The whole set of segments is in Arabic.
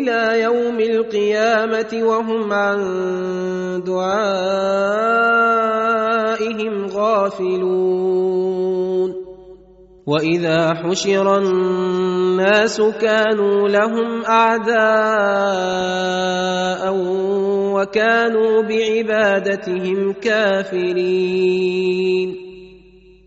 إلى يوم القيامة وهم عن دعائهم غافلون. وإذا حشر الناس كانوا لهم أعداء وكانوا بعبادتهم كافرين.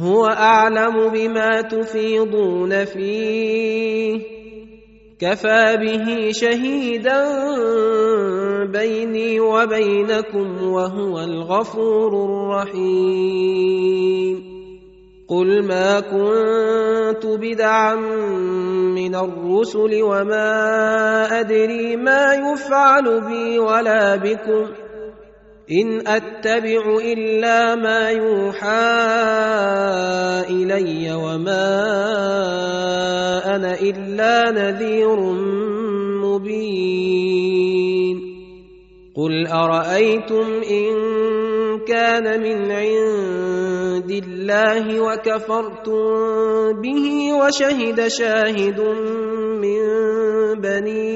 هو أعلم بما تفيضون فيه. كفى به شهيدا بيني وبينكم وهو الغفور الرحيم. قل ما كنت بدعا من الرسل وما أدري ما يفعل بي ولا بكم. إن أتبع إلا ما يوحى إلي وما أنا إلا نذير مبين. قل أرأيتم إن كان من عند الله وكفرتم به وشهد شاهد من بني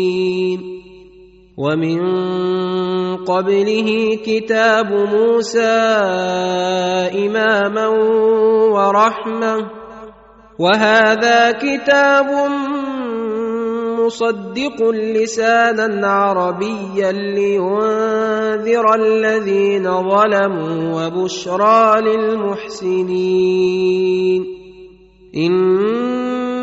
ومن قبله كتاب موسى إماما ورحمة وهذا كتاب مصدق لسانا عربيا لينذر الذين ظلموا وبشرى للمحسنين.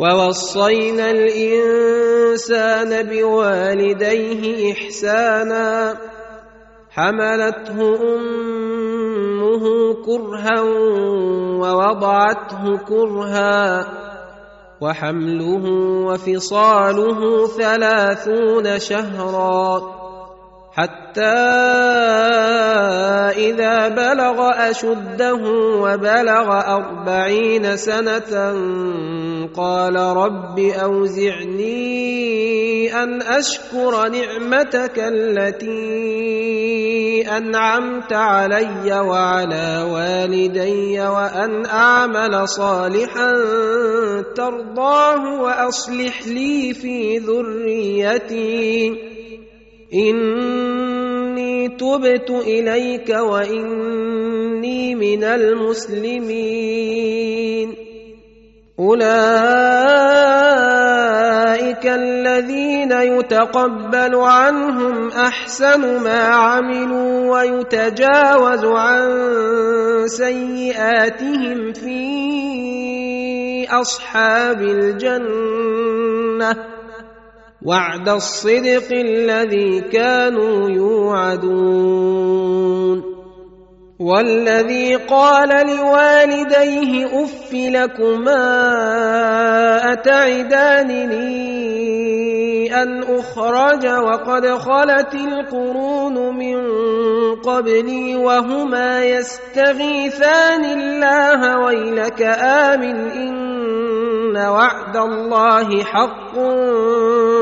ووصينا الإنسان بوالديه إحسانا حملته أمه كرها ووضعته كرها وحمله وفصاله ثلاثون شهرا. حتى إذا بلغ أشده وبلغ أربعين سنة قال رب أوزعني أن أشكر نعمتك التي أنعمت علي وعلى والدي وأن أعمل صالحا ترضاه وأصلح لي في ذريتي. إني تبت إليك وإني من المسلمين. أولئك الذين يتقبل عنهم أحسن ما عملوا ويتجاوز عن سيئاتهم في أصحاب الجنة. وعد الصدق الذي كانوا يوعدون. والذي قال لوالديه اف لكما اتعدانني أن أخرج وقد خلت القرون من قبلي وهما يستغيثان الله ويلك آمن إن وعد الله حق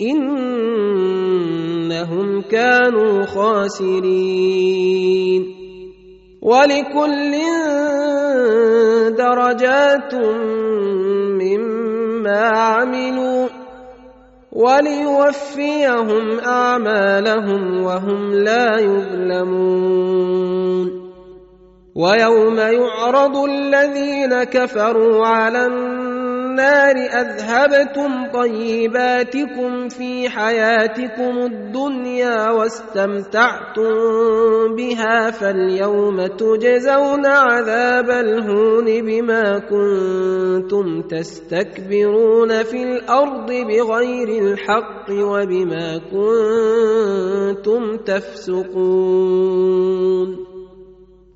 إنهم كانوا خاسرين. ولكل درجات مما عملوا وليوفيهم أعمالهم وهم لا يظلمون. ويوم يعرض الذين كفروا على النار أذهبتم طيباتكم في حياتكم الدنيا واستمتعتم بها فاليوم تجزون عذاب الهون بما كنتم تستكبرون في الأرض بغير الحق وبما كنتم تفسقون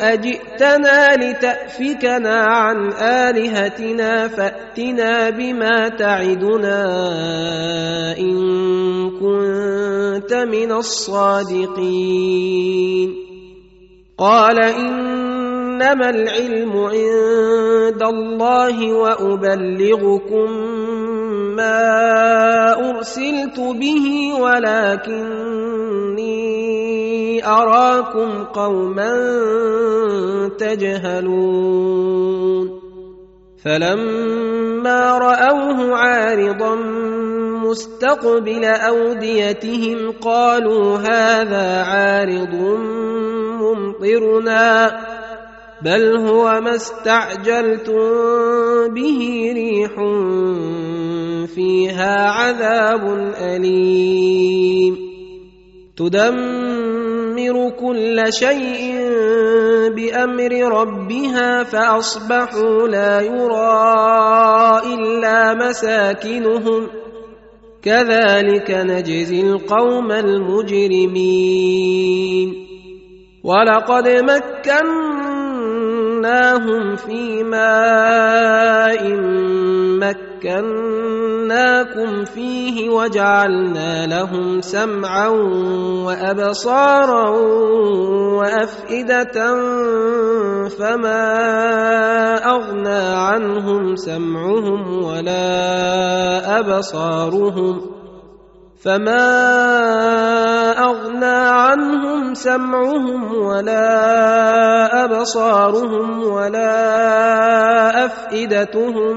أجئتنا لتأفكنا عن آلهتنا فأتنا بما تعدنا إن كنت من الصادقين. قال إنما العلم عند الله وأبلغكم ما أرسلت به ولكني أراكم قوما تجهلون فلما رأوه عارضا مستقبل أوديتهم قالوا هذا عارض ممطرنا بل هو ما استعجلتم به ريح فيها عذاب أليم تدمر كل شيء بامر ربها فاصبحوا لا يرى الا مساكنهم كذلك نجزي القوم المجرمين ولقد مكناهم في ماء مكناهم مكناكم فيه وجعلنا لهم سمعا وأبصارا وأفئدة فما أغنى عنهم سمعهم ولا أبصارهم فما أغنى عنهم سمعهم ولا أبصارهم ولا أفئدتهم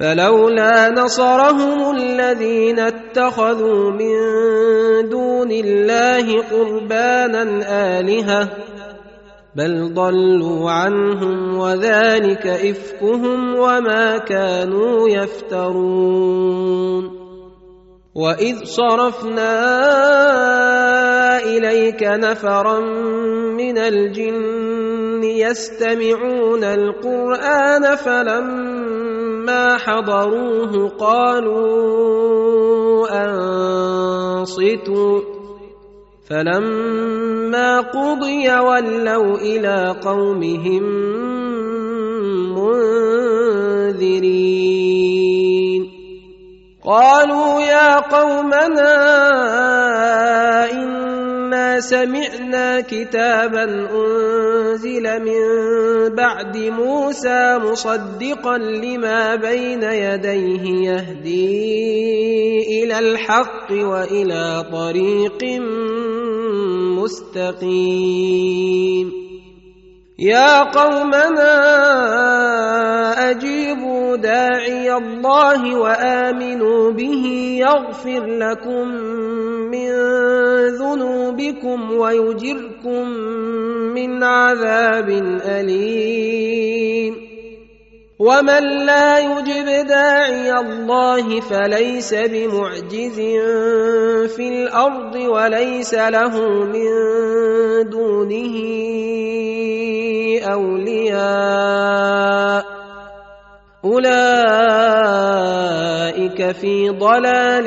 فلولا نصرهم الذين اتخذوا من دون الله قربانا آلهة بل ضلوا عنهم وذلك إفكهم وما كانوا يفترون. وإذ صرفنا إليك نفرا من الجن يستمعون القرآن فلما حضروه قالوا أنصتوا. فلما قضي ولوا إلى قومهم منذرين. قالوا يا قومنا أنا سمعنا كتابا أنزل من بعد موسى مصدقا لما بين يديه يهدي إلى الحق وإلى طريق مستقيم. يا قومنا أجيبوا داعي الله وآمنوا به يغفر لكم من ذنوبكم ويجركم من عذاب أليم. ومن لا يجب داعي الله فليس بمعجز في الأرض وليس له من دونه أولياء. أولئك في ضلال